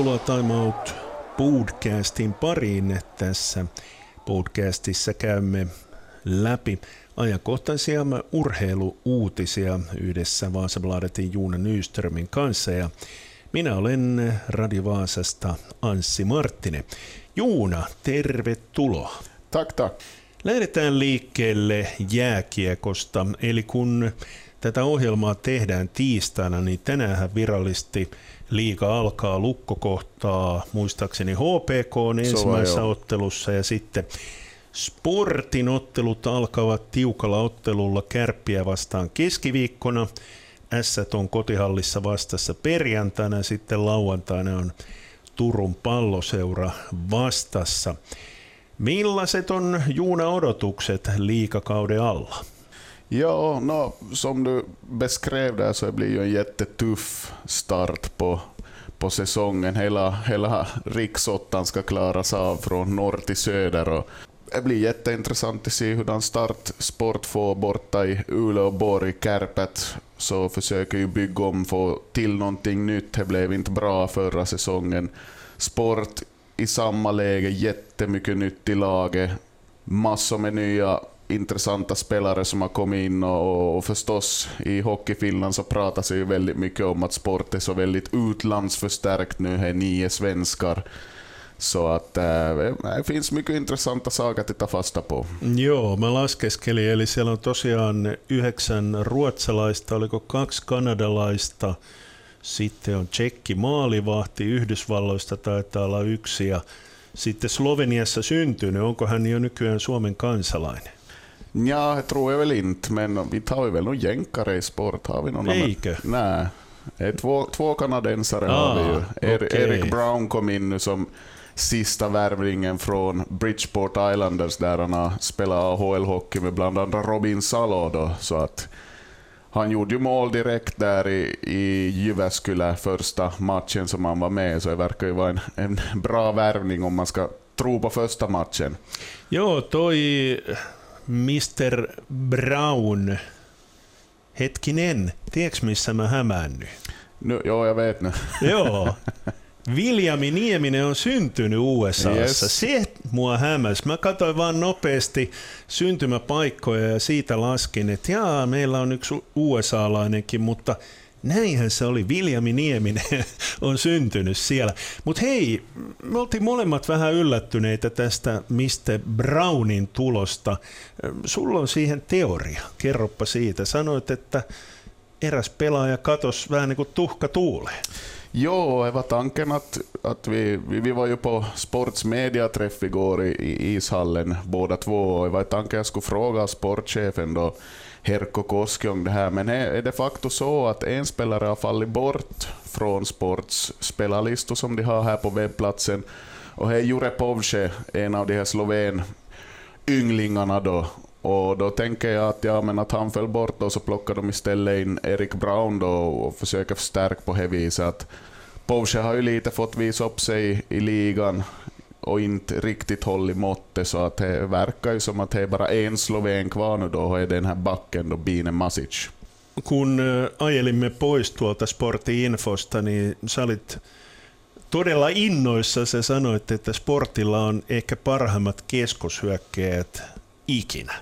Tervetuloa Time Out podcastin pariin. Tässä podcastissa käymme läpi ajankohtaisia urheiluuutisia yhdessä Vaasabladetin Juuna Nyströmin kanssa. Ja minä olen Radio Vaasasta Anssi Marttinen. Juuna, tervetuloa. Tack, tack. Lähdetään liikkeelle jääkiekosta. Eli kun tätä ohjelmaa tehdään tiistaina, niin tänään virallisesti liiga alkaa lukkokohtaa muistaakseni HPK ensimmäisessä ottelussa ja sitten Sportin ottelut alkavat tiukalla ottelulla kärppiä vastaan keskiviikkona. S on kotihallissa vastassa perjantaina ja sitten lauantaina on Turun palloseura vastassa. Millaiset on Juuna odotukset liikakauden alla? Ja, no, som du beskrev där så blir ju en jättetuff start på, på säsongen. Hela, hela riksåttan ska klaras av från norr till söder. Och det blir jätteintressant att se hur start Sport får borta i Uleåborg. Kärpet så försöker ju bygga om, få till någonting nytt. Det blev inte bra förra säsongen. Sport i samma läge, jättemycket nytt i laget. Massor med nya intressanta spelare som har kommit in och, och förstås i Hockeyfinland så pratas ju väldigt mycket om att sport är så väldigt utlandsförstärkt nu, här nio svenskar. Så att äh, det finns mycket intressanta saker att ta fasta på. Joo, mä laskeskelin, eli siellä on tosiaan yhdeksän ruotsalaista, oliko kaksi kanadalaista, sitten on tsekki maalivahti, Yhdysvalloista taitaa olla yksi ja sitten Sloveniassa syntynyt, onko hän jo nykyään Suomen kansalainen? Ja, det tror jag väl inte, men vi tar väl någon jänkare i sport. Har vi någon Eikö? Nej. Två, två kanadensare ah, har vi ju. Er, okay. Eric Brown kom in nu som sista värvningen från Bridgeport Islanders där han har spelat AHL-hockey med bland andra Robin Salo. Då, så att han gjorde ju mål direkt där i, i Jyväskylä första matchen som han var med, så det verkar ju vara en, en bra värvning om man ska tro på första matchen. Joo, toi Mr. Brown. Hetkinen, tiedätkö missä mä hämännyt? No, joo, jag vet nu. joo. Viljami Nieminen on syntynyt USAssa. Yes. Se mua hämäsi. Mä katsoin vaan nopeasti syntymäpaikkoja ja siitä laskin, että jaa, meillä on yksi USA-lainenkin, mutta näinhän se oli. Viljami Nieminen on syntynyt siellä. Mutta hei, me oltiin molemmat vähän yllättyneitä tästä Mr. Brownin tulosta. Sulla on siihen teoria. Kerroppa siitä. Sanoit, että eräs pelaaja katos vähän niin kuin tuhka tuuleen. Jo, det var tanken att, att vi, vi, var ju på Sports mediaträff igår i, i ishallen båda två det var tanken att jag skulle fråga sportchefen då Herko Koskjong det här, men det är de facto så att en spelare har fallit bort från Sports spelarlistor som de har här på webbplatsen och det är Jure Povce, en av de här sloven ynglingarna då. Och då tänker jag att, ja, men att han föll bort och så plockar de istället in Erik Brown då och försöker förstärka på det viset. Povce har ju lite fått visa upp sig i ligan och inte riktigt hållit måttet så att det verkar ju som att det är bara en sloven kvar nu då och är den här backen då Bine Masic. Kun äh, ajelimme pois tuolta Sportti-infosta, niin sä olit todella innoissa. Sä sanoit, että Sportilla on ehkä parhaimmat keskushyökkäjät ikinä.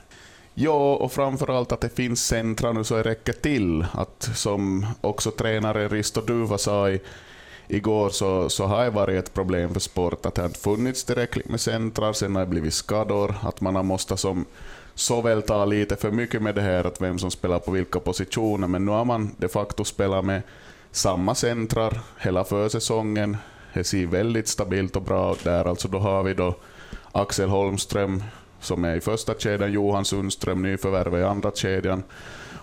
Ja, och framförallt att det finns centra nu så det räcker till. Att som också tränare Risto Duva sa i igår så, så har det varit ett problem för sport att det inte funnits tillräckligt med centrar, sen har det blivit skador, att man har måste som såväl ta lite för mycket med det här att vem som spelar på vilka positioner, men nu har man de facto spelat med samma centrar hela försäsongen. Det ser väldigt stabilt och bra ut där. Alltså då har vi då Axel Holmström som är i första kedjan, Johan Sundström nyförvärv i andra kedjan.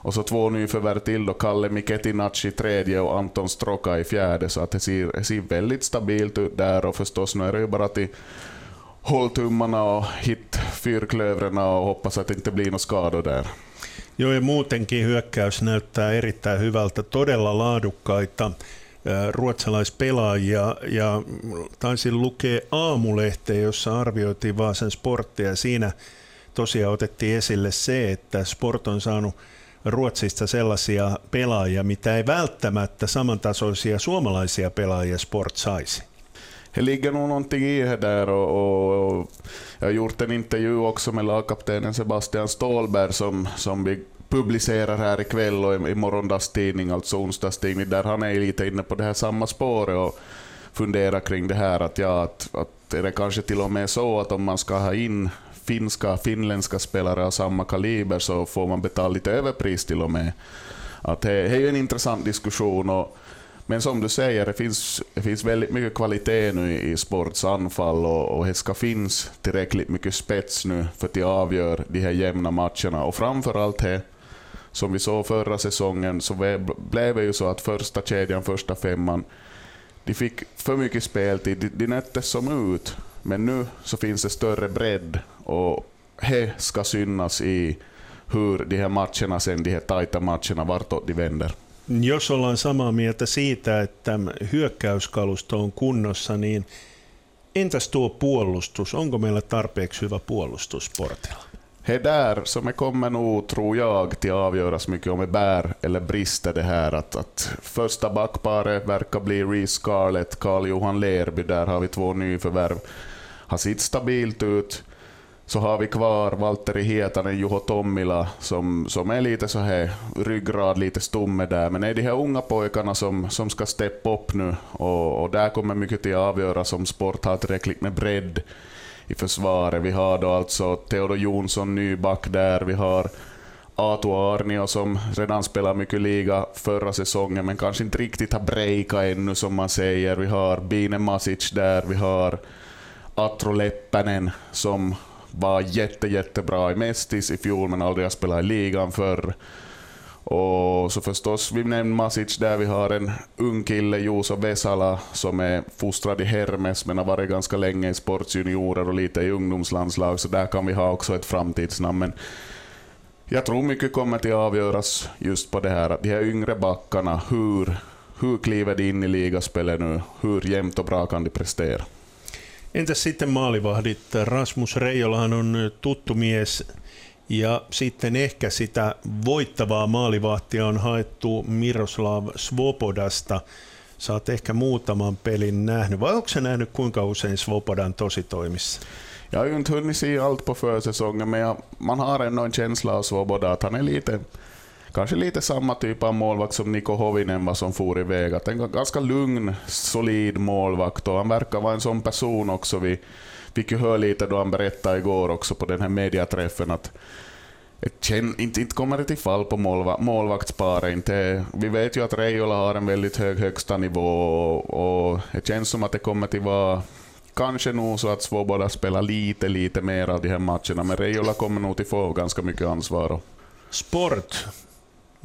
Och så två nyförvärv till då, Kalle Miketinac i tredje och Anton Stroka i fjärde, så att det ser, det ser väldigt stabilt ut där och förstås nu är det ju bara till håll tummarna och hit fyrklövrarna och hoppas att det inte blir några skador där. Joo, ja muutenkin hyökkäys näyttää erittäin hyvältä, todella laadukkaita ruotsalaispelaajia ja taisin lukea aamulehteen, jossa arvioitiin Vaasan sporttia. Siinä tosiaan otettiin esille se, että sport on saanut Ruotsista sellaisia pelaajia, mitä ei välttämättä samantasoisia suomalaisia pelaajia sport saisi. det ligger nog någonting i det där och, och, jag har gjort en intervju också med lagkaptenen Sebastian Ståhlberg som, som vi publicerar här ikväll och i morgondags tidning, alltså onsdagstidning, där han är lite inne på det här samma spåret och funderar kring det här att, ja, att, att är det kanske till och med så att om man ska ha in finska, finländska spelare av samma kaliber så får man betala lite överpris till och med. Att det, det är ju en intressant diskussion. Och, men som du säger, det finns, det finns väldigt mycket kvalitet nu i sports anfall och, och det ska finnas tillräckligt mycket spets nu för att de avgör de här jämna matcherna. Och framförallt det, som vi såg förra säsongen, så blev det ju så att första kedjan, första femman, de fick för mycket speltid, de, de nöttes som ut. Men nu så finns det större bredd och det ska synas i hur de här matcherna sen, de här tajta matcherna, vartåt de vänder. Jos ollaan samaa mieltä siitä, että hyökkäyskalusto on kunnossa, niin entäs tuo puolustus? Onko meillä tarpeeksi hyvä puolustus sportilla? Det där som kommer nog, tror jag, till avgöras mycket om det bär eller brister det här att, att första backparet verkar bli Reece Scarlett, Carl-Johan Lerby, där har vi två nyförvärv. Har sett stabilt ut så har vi kvar Valtteri Hietanen, Juho Tommila som, som är lite så här ryggrad, lite stomme där. Men det är de här unga pojkarna som, som ska steppa upp nu och, och där kommer mycket till att avgöras om sport har tillräckligt med bredd i försvaret. Vi har då alltså Theodor Jonsson, nyback där. Vi har Atu Arnio som redan spelar mycket liga förra säsongen men kanske inte riktigt har breakat ännu som man säger. Vi har Bine Masic där, vi har Atro Leppänen som var jätte, jättebra i Mestis i fjol men aldrig har spelat i ligan förr. Och så förstås, vi nämnde Masic där, vi har en ung kille, Juuso Vesala, som är fostrad i Hermes men har varit ganska länge i sportsjuniorer och lite i ungdomslandslag, så där kan vi ha också ett framtidsnamn. Men jag tror mycket kommer att avgöras just på det här, att de här yngre backarna, hur, hur kliver de in i ligaspelet nu? Hur jämnt och bra kan de prestera? Entäs sitten maalivahdit? Rasmus Reijolahan on tuttu mies ja sitten ehkä sitä voittavaa maalivahtia on haettu Miroslav Svobodasta. Oot ehkä muutaman pelin nähnyt, vai onko nähnyt kuinka usein Svobodan tositoimissa? Jag har ju inte hunnit se allt på försäsongen, men jag, man har ändå en känsla av Svoboda att han är lite kanske lite samma typ av målvakt som Niko Hovinen var som for iväg. Att en ganska lugn, solid målvakt och han verkar vara en sån person också. Vi fick ju höra lite då han berättade igår också på den här mediaträffen att Känn, inte, inte kommer det till fall på målva, målvaktsparet. Inte, vi vet ju att Reijola har en väldigt hög högsta nivå och, och det känns som att det kommer till vara kanske nog så att Svoboda spelar lite, lite mer av de här matcherna, men Reijola kommer nog till få ganska mycket ansvar. Sport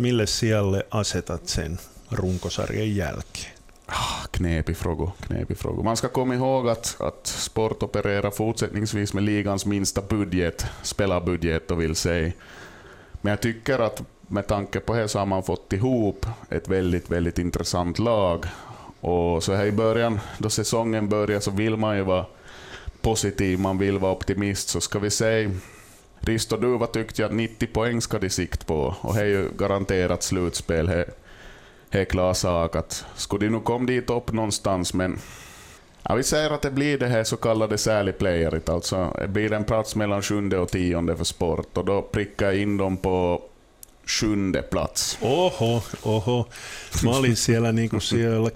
Mille sijalle asetat sen runkosarjan jälkeen? Ah, knepig fråga, knepig fråga. Man ska komma ihåg att, att sport opererar fortsättningsvis med ligans minsta budget, spelarbudget och vill säga. Men jag tycker att med tanke på det så har man fått ihop ett väldigt, väldigt intressant lag. Och så här i början, då säsongen börjar, så vill man ju vara positiv, man vill vara optimist. Så ska vi säga Risto Duva tyckte att 90 poäng ska de sikt på och det är ju garanterat slutspel. Det är klar sak att skulle de nu komma dit upp någonstans, men ja, vi säger att det blir det här så kallade särlig-playeret, alltså det blir en plats mellan sjunde och tionde för sport och då prickar jag in dem på sjunde plats. Oho, oho. Mä olin siellä niinku siellä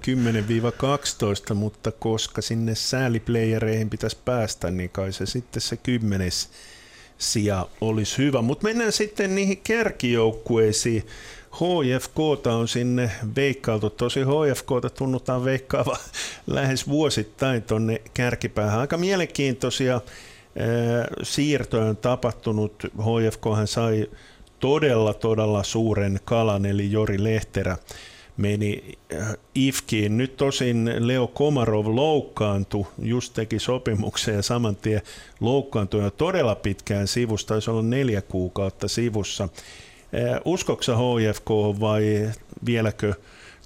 10-12, mutta koska sinne sääliplayereihin pitäisi päästä, niin kai se sitten se kymmenes sija olisi hyvä. Mutta mennään sitten niihin kärkijoukkueisiin. HFK on sinne veikkailtu. Tosi HFK tunnutaan veikkaava lähes vuosittain tuonne kärkipäähän. Aika mielenkiintoisia siirtoja on tapahtunut. HFK sai todella, todella suuren kalan, eli Jori Lehterä meni äh, IFKiin. Nyt tosin Leo Komarov loukkaantui, just teki sopimuksen ja saman tien loukkaantui jo todella pitkään sivussa, taisi olla neljä kuukautta sivussa. Äh, Uskoksa HFK vai vieläkö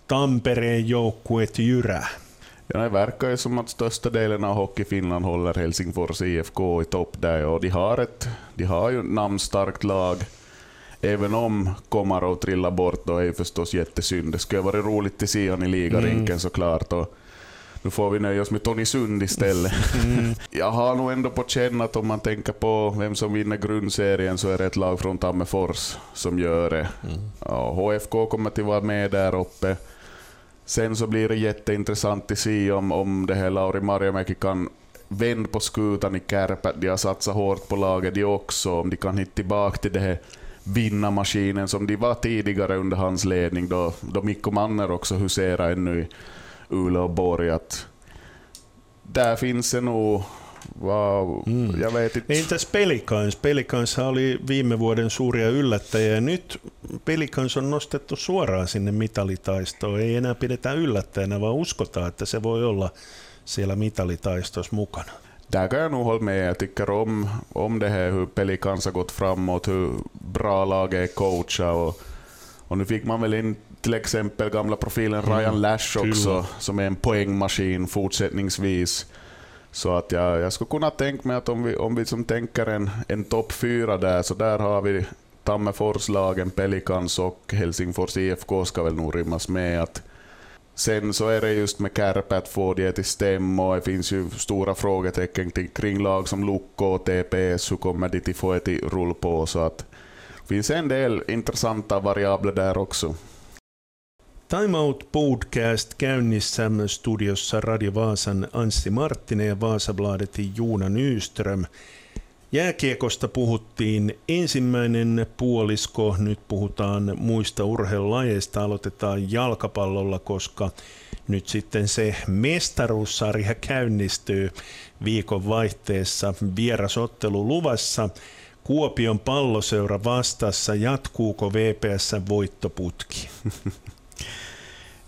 Tampereen joukkuet jyrää? Ja det verkar ju som att största delen av Hockey Finland håller Helsingfors IFK i topp där och de har, ett, de har ju namnstarkt lag Även om Komarov trillar bort då är ju förstås jättesynd. Det skulle ha varit roligt att se honom i ligarinken mm. såklart. Och nu får vi nöja oss med Tony Sund istället. Mm. Jag har nog ändå på känn att om man tänker på vem som vinner grundserien så är det ett lag från Tammerfors som gör det. Mm. Ja, HFK kommer att vara med där uppe. Sen så blir det jätteintressant att se om, om det här Lauri Marjamäki kan vända på skutan i Kärpät. De har satsat hårt på laget de också. Om de kan hitta tillbaka till det här vinnarmaskinen som de var tidigare under hans ledning då, då Mikko Manner också huserade ännu i Uleå Borg. Att där finns det nog Wow, mm. jag vet inte. Entäs Pelikans? Pelikans oli viime vuoden suuria yllättäjiä ja nyt Pelikans on nostettu suoraan sinne mitalitaistoon. Ei enää pidetä yllättäjänä, vaan uskotaan, että se voi olla siellä mitalitaistossa mukana. Där kan jag nog hålla med. Jag tycker om, om det här hur Pelikans har gått framåt, hur bra laget är coachat. Och, och nu fick man väl in till exempel gamla profilen mm. Ryan Lash också, mm. som är en poängmaskin fortsättningsvis. Så att jag, jag skulle kunna tänka mig att om vi, om vi som tänker en, en topp fyra där, så där har vi Tammerforslagen, Pelikans och Helsingfors IFK ska väl nog rymmas med. Att sen så är det just med Kärpä att få det till stämma och det finns ju stora frågetecken kring lag som Lukko och TPS. Hur kommer de att få det till rull på? Så att det finns en del intressanta variabler där också. Time Out Podcast käynnissä studiossa Radio Vaasan Anssi Marttinen ja Vaasabladetin Juuna Nyström. Jääkiekosta puhuttiin ensimmäinen puolisko, nyt puhutaan muista urheilulajeista, aloitetaan jalkapallolla, koska nyt sitten se mestaruussarja käynnistyy viikon vaihteessa vierasottelu luvassa. Kuopion palloseura vastassa, jatkuuko VPS voittoputki?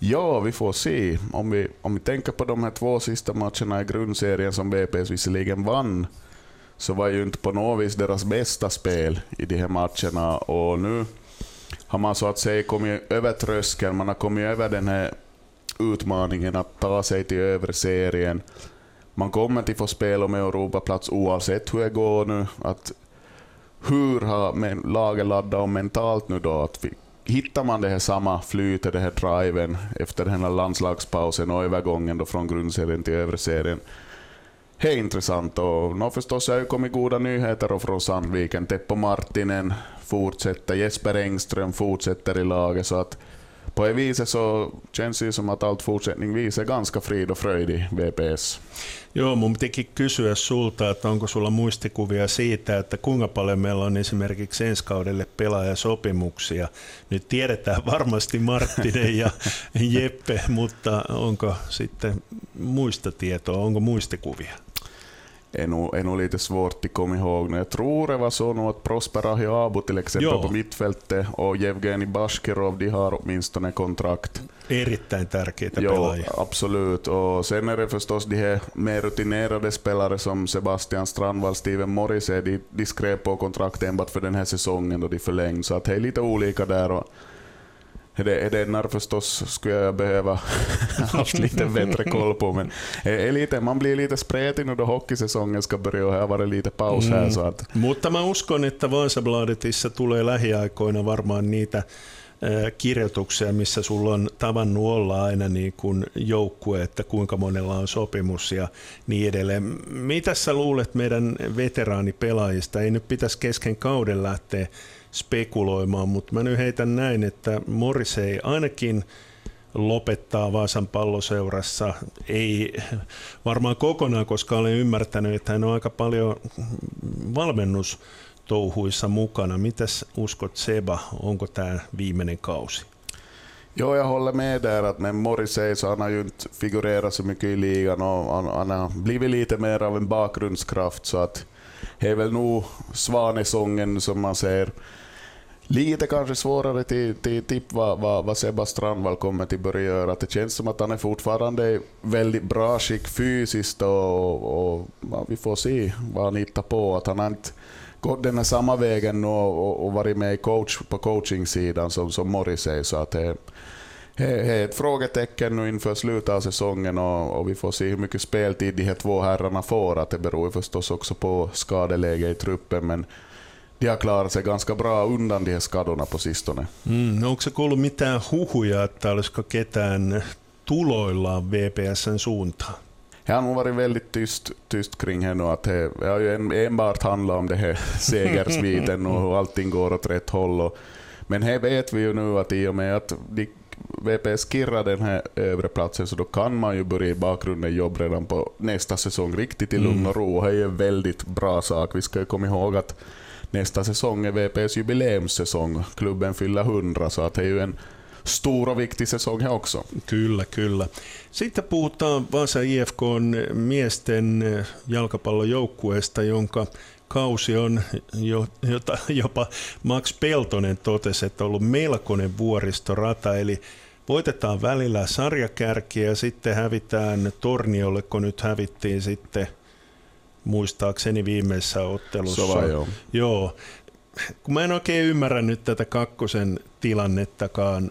Ja, vi får se. Om vi, om vi tänker på de här två sista matcherna i grundserien som VPS visserligen vann, så var ju inte på något vis deras bästa spel i de här matcherna. Och nu har man så att säga kommit över tröskeln, man har kommit över den här utmaningen att ta sig till övre serien. Man kommer att få spela med Europaplats oavsett hur det går nu. Att hur har laget laddat om mentalt nu då? Att vi hittar man det här samma flytet, den här driven efter den här landslagspausen och övergången då från grundserien till övre serien. Det är intressant och no, förstås har ju kommit goda nyheter från Sandviken. Teppo Martinen fortsätter, Jesper Engström fortsätter i laget så att på ett viset så känns det som att allt fortsättningsvis är ganska frid och fröjd i VPS. Joo, mun pitikin kysyä sulta, että onko sulla muistikuvia siitä, että kuinka paljon meillä on esimerkiksi ensi kaudelle pelaajasopimuksia. Nyt tiedetään varmasti Marttinen ja Jeppe, mutta onko sitten muista tietoa, onko muistikuvia? Är är nog lite svårt att komma ihåg. Jag tror det var så att Prosper Ahiabo till exempel Joo. på mittfältet och Jevgeni Bashkirov, de har åtminstone kontrakt. Erittäin tärkeitä jo, pelaajia. Absolut. Och sen är det förstås de här mer rutinerade spelare som Sebastian Strandvall, Steven Morrissey, de, de skrev på kontrakt enbart för den här säsongen och de förlängde. Så att det är lite olika där. Och Edenar förstås skulle jag behöva haft lite bättre koll på, men är lite, man blir lite spretig nu då hockeysäsongen ska börja och här var det lite paus här. Mm. Så att... Mutta mä uskon, että Vaasabladetissa tulee lähiaikoina varmaan niitä kirjoituksia, missä sulla on tavannut olla aina niin kuin joukkue, että kuinka monella on sopimus ja niin edelleen. Mitä sä luulet meidän veteraanipelaajista? Ei nyt pitäisi kesken kauden lähteä spekuloimaan, mutta mä nyt heitän näin, että Morrissey ainakin lopettaa Vaasan palloseurassa. Ei varmaan kokonaan, koska olen ymmärtänyt, että hän on aika paljon touhuissa mukana. Mitäs uskot Seba, onko tämä viimeinen kausi? Jo, jag håller med där att men Morrissey så han har ju inte figurerat så mycket i ligan och han, han har blivit lite mer av en bakgrundskraft så att det är väl nog svanesången som man ser Lite kanske svårare till, till tipp vad, vad, vad Sebba Strandvall kommer att börja göra. Det känns som att han är fortfarande väldigt bra skick fysiskt och, och, ja, vi får se vad han hittar på. Att han har inte gått den här samma vägen och, och, och varit med coach, på coachingsidan som, som säger. Så att det, det är ett frågetecken nu inför slutet av säsongen och, och, vi får se hur mycket speltid de här två herrarna får. Att det beror förstås också på skadeläge i truppen. Men de har klarat sig ganska bra undan de här skadorna på sistone. Mm, onko se kuullut mitään huhuja, että olisiko ketään tuloillaan VPSn suuntaan? Det har nog varit väldigt tyst, tyst kring henne att det, det har ju enbart handlat om det här segersviten och hur allting går åt rätt håll. Och, men här vet vi ju nu att i och med att de, VPS kirrar den här övre platsen så då kan man ju börja i bakgrunden jobba redan på nästa säsong riktigt i lugn mm. och ro. Det är ju en väldigt bra sak. Vi ska ju komma ihåg att nästa säsong är VPS jubileumssäsong. Klubben fyller 100 så att det är ju en stor och viktig säsong här också. Kyllä, kyllä. Sitten puhutaan Vasa IFKn miesten jalkapallojoukkueesta, jonka kausi on, jo, jota jopa Max Peltonen totesi, että on ollut melkoinen vuoristorata, eli voitetaan välillä sarjakärkiä ja sitten hävitään Torniolle, kun nyt hävittiin sitten muistaakseni viimeisessä ottelussa. Sova, joo. joo. Kun mä en oikein ymmärrä nyt tätä kakkosen tilannettakaan.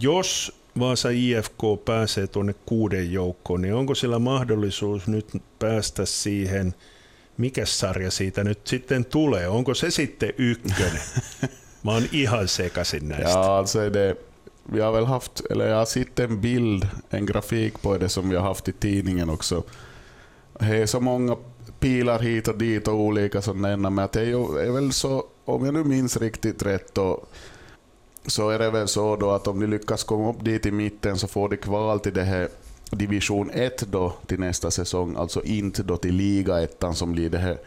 Jos Vaasa IFK pääsee tuonne kuuden joukkoon, niin onko sillä mahdollisuus nyt päästä siihen, mikä sarja siitä nyt sitten tulee? Onko se sitten ykkönen? Mä oon ihan sekaisin näistä. Ja, alltså det, vi har väl haft, eller jag har sett en bild, en grafik på det som vi har haft i tidningen också. Det är så många pilar hit och dit och olika sådana, men det är, ju, är väl så, om jag nu minns riktigt rätt, då, så är det väl så då att om de lyckas komma upp dit i mitten så får de kval till det här division 1 då till nästa säsong, alltså inte då till ligaettan som blir det här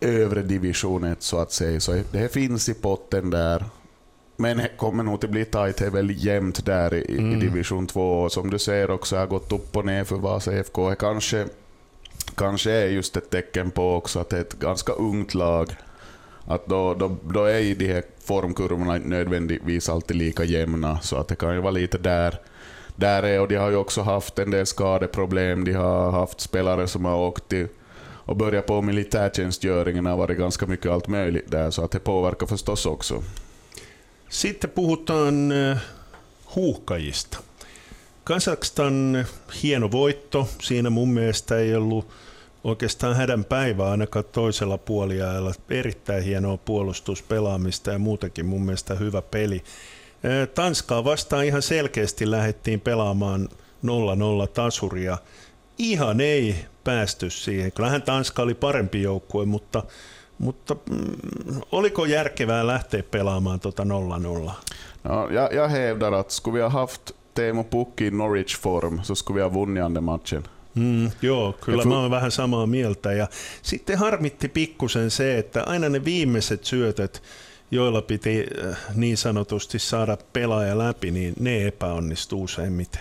övre division 1 så att säga. Så det här finns i potten där. Men det kommer nog att bli tajt, det är väldigt jämnt där i, mm. i division 2. Och som du ser också, har gått upp och ner för Vasa IFK. Kanske, kanske är just ett tecken på också att det är ett ganska ungt lag att då, då, då är ju de här formkurvorna inte nödvändigtvis alltid lika jämna, så att det kan ju vara lite där, där är, och de har ju också haft en del skadeproblem. De har haft spelare som har åkt till och börjat på militärtjänstgöringen har varit ganska mycket allt möjligt där, så att det påverkar förstås också. Sitten puhutaan eh, huuhkajista. Kazakstan hieno voitto. Siinä mun mielestä ei ollut oikeastaan hädän päivä ainakaan toisella puoliajalla. Erittäin hienoa puolustuspelaamista ja muutenkin mun mielestä hyvä peli. Tanskaa vastaan ihan selkeästi lähdettiin pelaamaan 0-0 tasuria. Ihan ei päästy siihen. Kyllähän Tanska oli parempi joukkue, mutta, mutta mm, oliko järkevää lähteä pelaamaan tuota 0-0? No, jag, jag hävdar att skulle vi ha haft Teemu Pukki Norwich form så skulle vi ha vunnit den matchen. Mm, joo, kyllä mä oon vähän samaa mieltä. Ja sitten harmitti pikkusen se, että aina ne viimeiset syötöt, joilla piti äh, niin sanotusti saada pelaaja läpi, niin ne epäonnistuu useimmiten.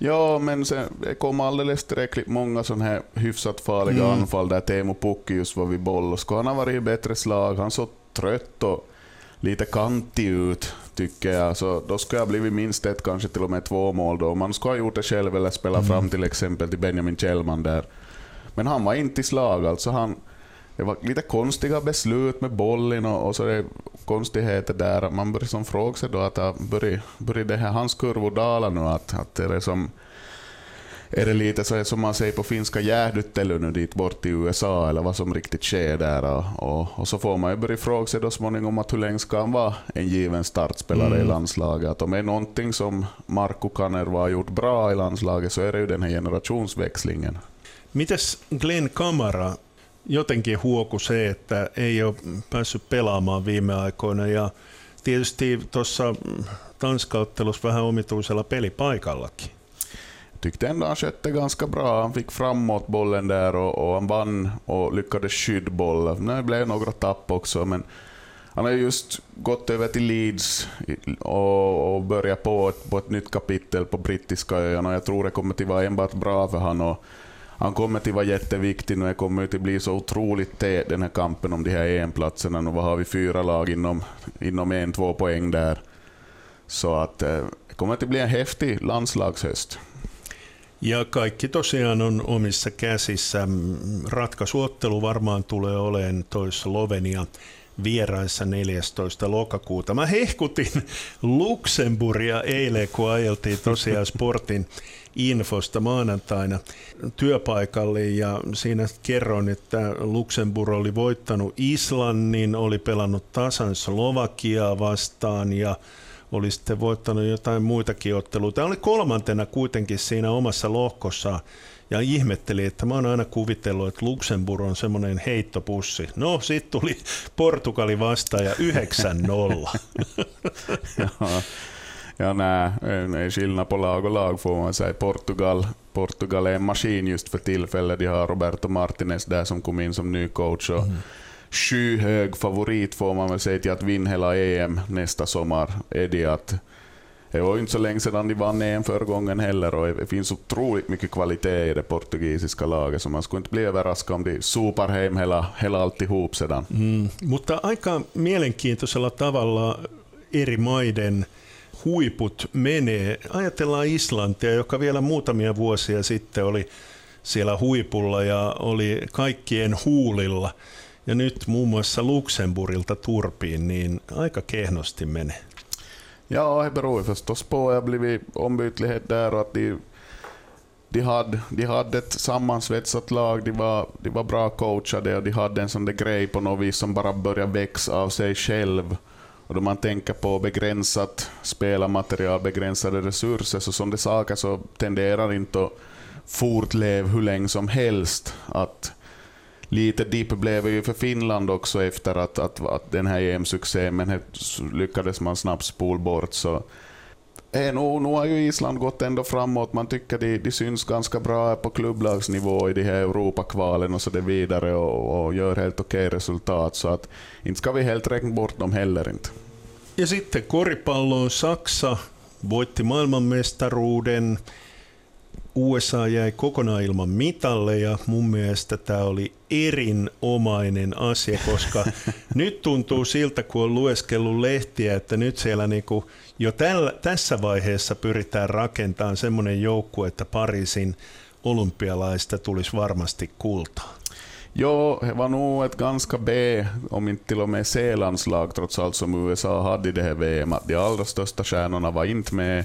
Ja, men se kom alldeles tillräckligt många sådana här hyfsat farliga mm. anfall där Teemu Pukki just var vid boll. Och skulle han ha varit i bättre slag, han såg trött och lite kantig ut, tycker jag. Så då skulle jag blivit minst ett, kanske till och med två mål då. Man skulle ha gjort det själv eller spelat mm. fram till exempel till Benjamin Kjellman där. Men han var inte i slag. Alltså han, det var lite konstiga beslut med bollen och, och så det konstigheter där. Man börjar som fråga sig då att börjar, börjar det här hans kurvor dala nu? Att, att det är som är det lite så som man säger på finska jäähdyttely nu dit bort till USA eller vad som riktigt sker där. Och, och, och så får man ju börja fråga sig då småningom att hur länge ska han vara en given startspelare mm. i landslaget. Att om det är någonting som Markku Kanerva har gjort bra i landslaget så är det ju den här generationsväxlingen. Mites Glenn Kamara jotenkin huoku se, että ei ole päässyt pelaamaan viime aikoina ja tietysti tuossa Tanskaottelussa vähän omituisella pelipaikallakin. Tyckte ändå han skötte ganska bra. Han fick framåt bollen där och, och han vann och lyckades skydda bollen. Det blev några tapp också, men han har just gått över till Leeds och, och börjat på ett, på ett nytt kapitel på brittiska öarna. Jag tror det kommer att vara enbart bra för honom. Han kommer att vara jätteviktig nu. Det kommer att bli så otroligt tät den här kampen om de här EM-platserna. Nu har vi fyra lag inom, inom en, två poäng där. Så att eh, det kommer att bli en häftig landslagshöst. Ja kaikki tosiaan on omissa käsissä. Ratkaisuottelu varmaan tulee olemaan toissa Slovenia vieraissa 14. lokakuuta. Mä hehkutin Luxemburgia eilen, kun ajeltiin tosiaan sportin infosta maanantaina työpaikalle ja siinä kerroin, että Luxemburg oli voittanut Islannin, oli pelannut tasan Slovakiaa vastaan ja oli sitten voittanut jotain muitakin otteluita. Tämä oli kolmantena kuitenkin siinä omassa lohkossa ja ihmetteli, että mä oon aina kuvitellut, että Luxemburg on semmoinen heittopussi. No, sitten tuli Portugali vastaan ja 9-0. ja nej, är skillnad på lag och lag får man säga. Portugal, Portugal är en maskin just för tillfället. De har Roberto Martinez där som kom in som ny coach. Och mm. Skyhög favorit får man väl säga till att vinna hela EM nästa sommar. Är det att det var inte så länge sedan de vann EM förra gången heller och det finns otroligt mycket kvalitet i det portugisiska laget så man skulle inte bli överraskad om de sopar hem hela, hela alltihop sedan. Mm, mutta aika mielenkiintoisella tavalla eri maiden huiput menee. Ajatellaan Islantia, joka vielä muutamia vuosia sitten oli siellä huipulla ja oli kaikkien huulilla. Ja nyt muun muassa Luxemburgilta turpiin, niin aika kehnosti meni. Ja, det beror förstås på. Det har blivit ombytlighet där och att de, de, hade, de hade ett sammansvetsat lag, de var, de var bra coachade och de hade en sån där grej på något vis som bara började växa av sig själv. Och då man tänker på begränsat spelarmaterial, begränsade resurser, så som det saker så tenderar inte att fortleva hur länge som helst. Att lite dipp blev det ju för Finland också efter att, att, att den här EM-succén, men lyckades man snabbt spola bort. Så eh, nu, nu har ju Island gått ändå framåt. Man tycker de, de syns ganska bra på klubblagsnivå i de här Europakvalen och så det vidare och, och gör helt okej okay resultat. Så att inte ska vi helt räkna bort dem heller inte. Ja sitten koripalloon Saksa voitti maailmanmestaruuden. USA jäi kokonaan ilman mitalle ja mun mielestä tämä oli erinomainen asia, koska nyt tuntuu siltä, kun on lueskellut lehtiä, että nyt siellä niinku jo tällä, tässä vaiheessa pyritään rakentamaan semmoinen joukkue, että Pariisin olympialaista tulisi varmasti kultaa. Jo, det var nog ett ganska B, om inte till och med C-landslag trots allt som USA hade i det här VM. Att de allra största stjärnorna var inte med.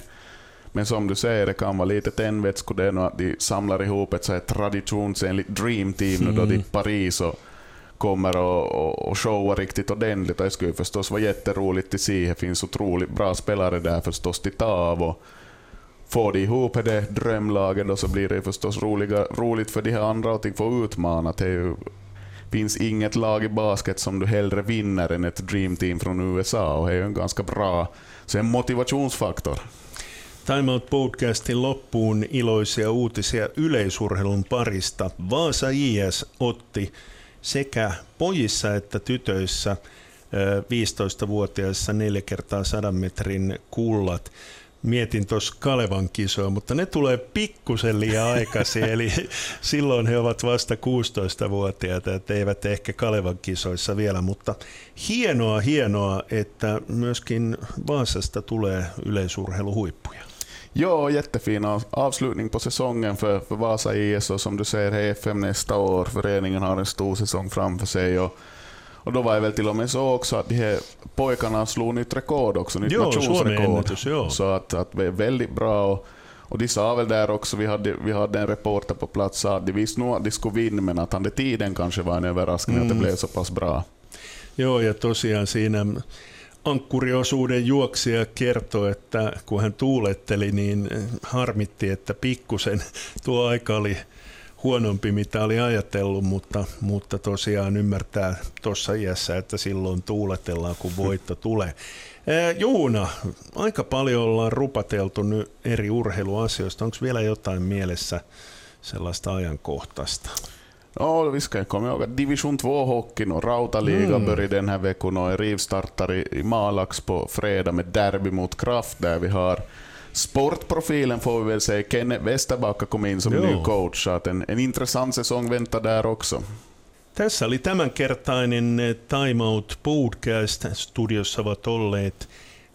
Men som du säger, det kan vara lite tändvätskor det att de samlar ihop ett så här traditionsenligt dream team mm. nu då de mm. Paris och kommer och, och, och showar riktigt ordentligt. det skulle förstås vara jätteroligt att se. Det finns otroligt bra spelare där förstås till ta av. Och får de ihop det drömlaget då så blir det förstås roliga, roligt för de här andra att få utmana. Det ju, finns inget lag i basket som du hellre vinner än ett dream team från USA och det är ju en ganska bra så en motivationsfaktor. Time Out podcastin loppuun iloisia uutisia yleisurheilun parista. Vaasa IS otti sekä pojissa että tytöissä 15-vuotiaissa 4 kertaa 100 metrin kullat. Mietin tuossa Kalevan kisoa, mutta ne tulee pikkusen liian aikaisin, eli silloin he ovat vasta 16-vuotiaita, että eivät ehkä Kalevan kisoissa vielä, mutta hienoa, hienoa, että myöskin Vaasasta tulee yleisurheiluhuippuja. Ja, jättefin avslutning på säsongen för, för Vasa IS och som du säger, HFM nästa år. Föreningen har en stor säsong framför sig. Och, och då var det väl till och med så också att de här pojkarna slog nytt rekord också, nytt jo, nationsrekord. Så, så att, att det är väldigt bra. Och, och de sa väl där också, vi hade, vi hade en reporter på plats, att de visste nog att de skulle vinna, men att under tiden kanske var en överraskning mm. att det mm. blev så pass bra. Joo, ja tosiaan siinä ankkuriosuuden juoksija kertoi, että kun hän tuuletteli, niin harmitti, että pikkusen tuo aika oli huonompi, mitä oli ajatellut, mutta, mutta tosiaan ymmärtää tuossa iässä, että silloin tuuletellaan, kun voitto tulee. Juuna, aika paljon ollaan rupateltu nyt eri urheiluasioista. Onko vielä jotain mielessä sellaista ajankohtaista? Ja, vi ska komma ihåg att division 2-hockeyn och Rautaliga mm. börjar den här veckan och rivstartar i, i Malax på fredag med derby mot Kraft där vi har sportprofilen får vi väl säga. Kenneth Westerbacka kom in som Joo. ny coach, så att en, en intressant säsong väntar där också. Tässä oli tämänkertainen Time Out podcast. Studiossa ovat olleet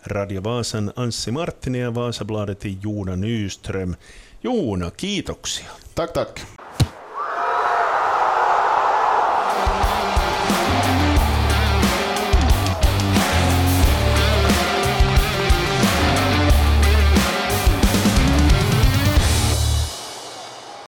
Radio Vaasan Anssi Marttinen ja Vaasabladetin Juuna Nyström. Juuna, kiitoksia. Tack, tack.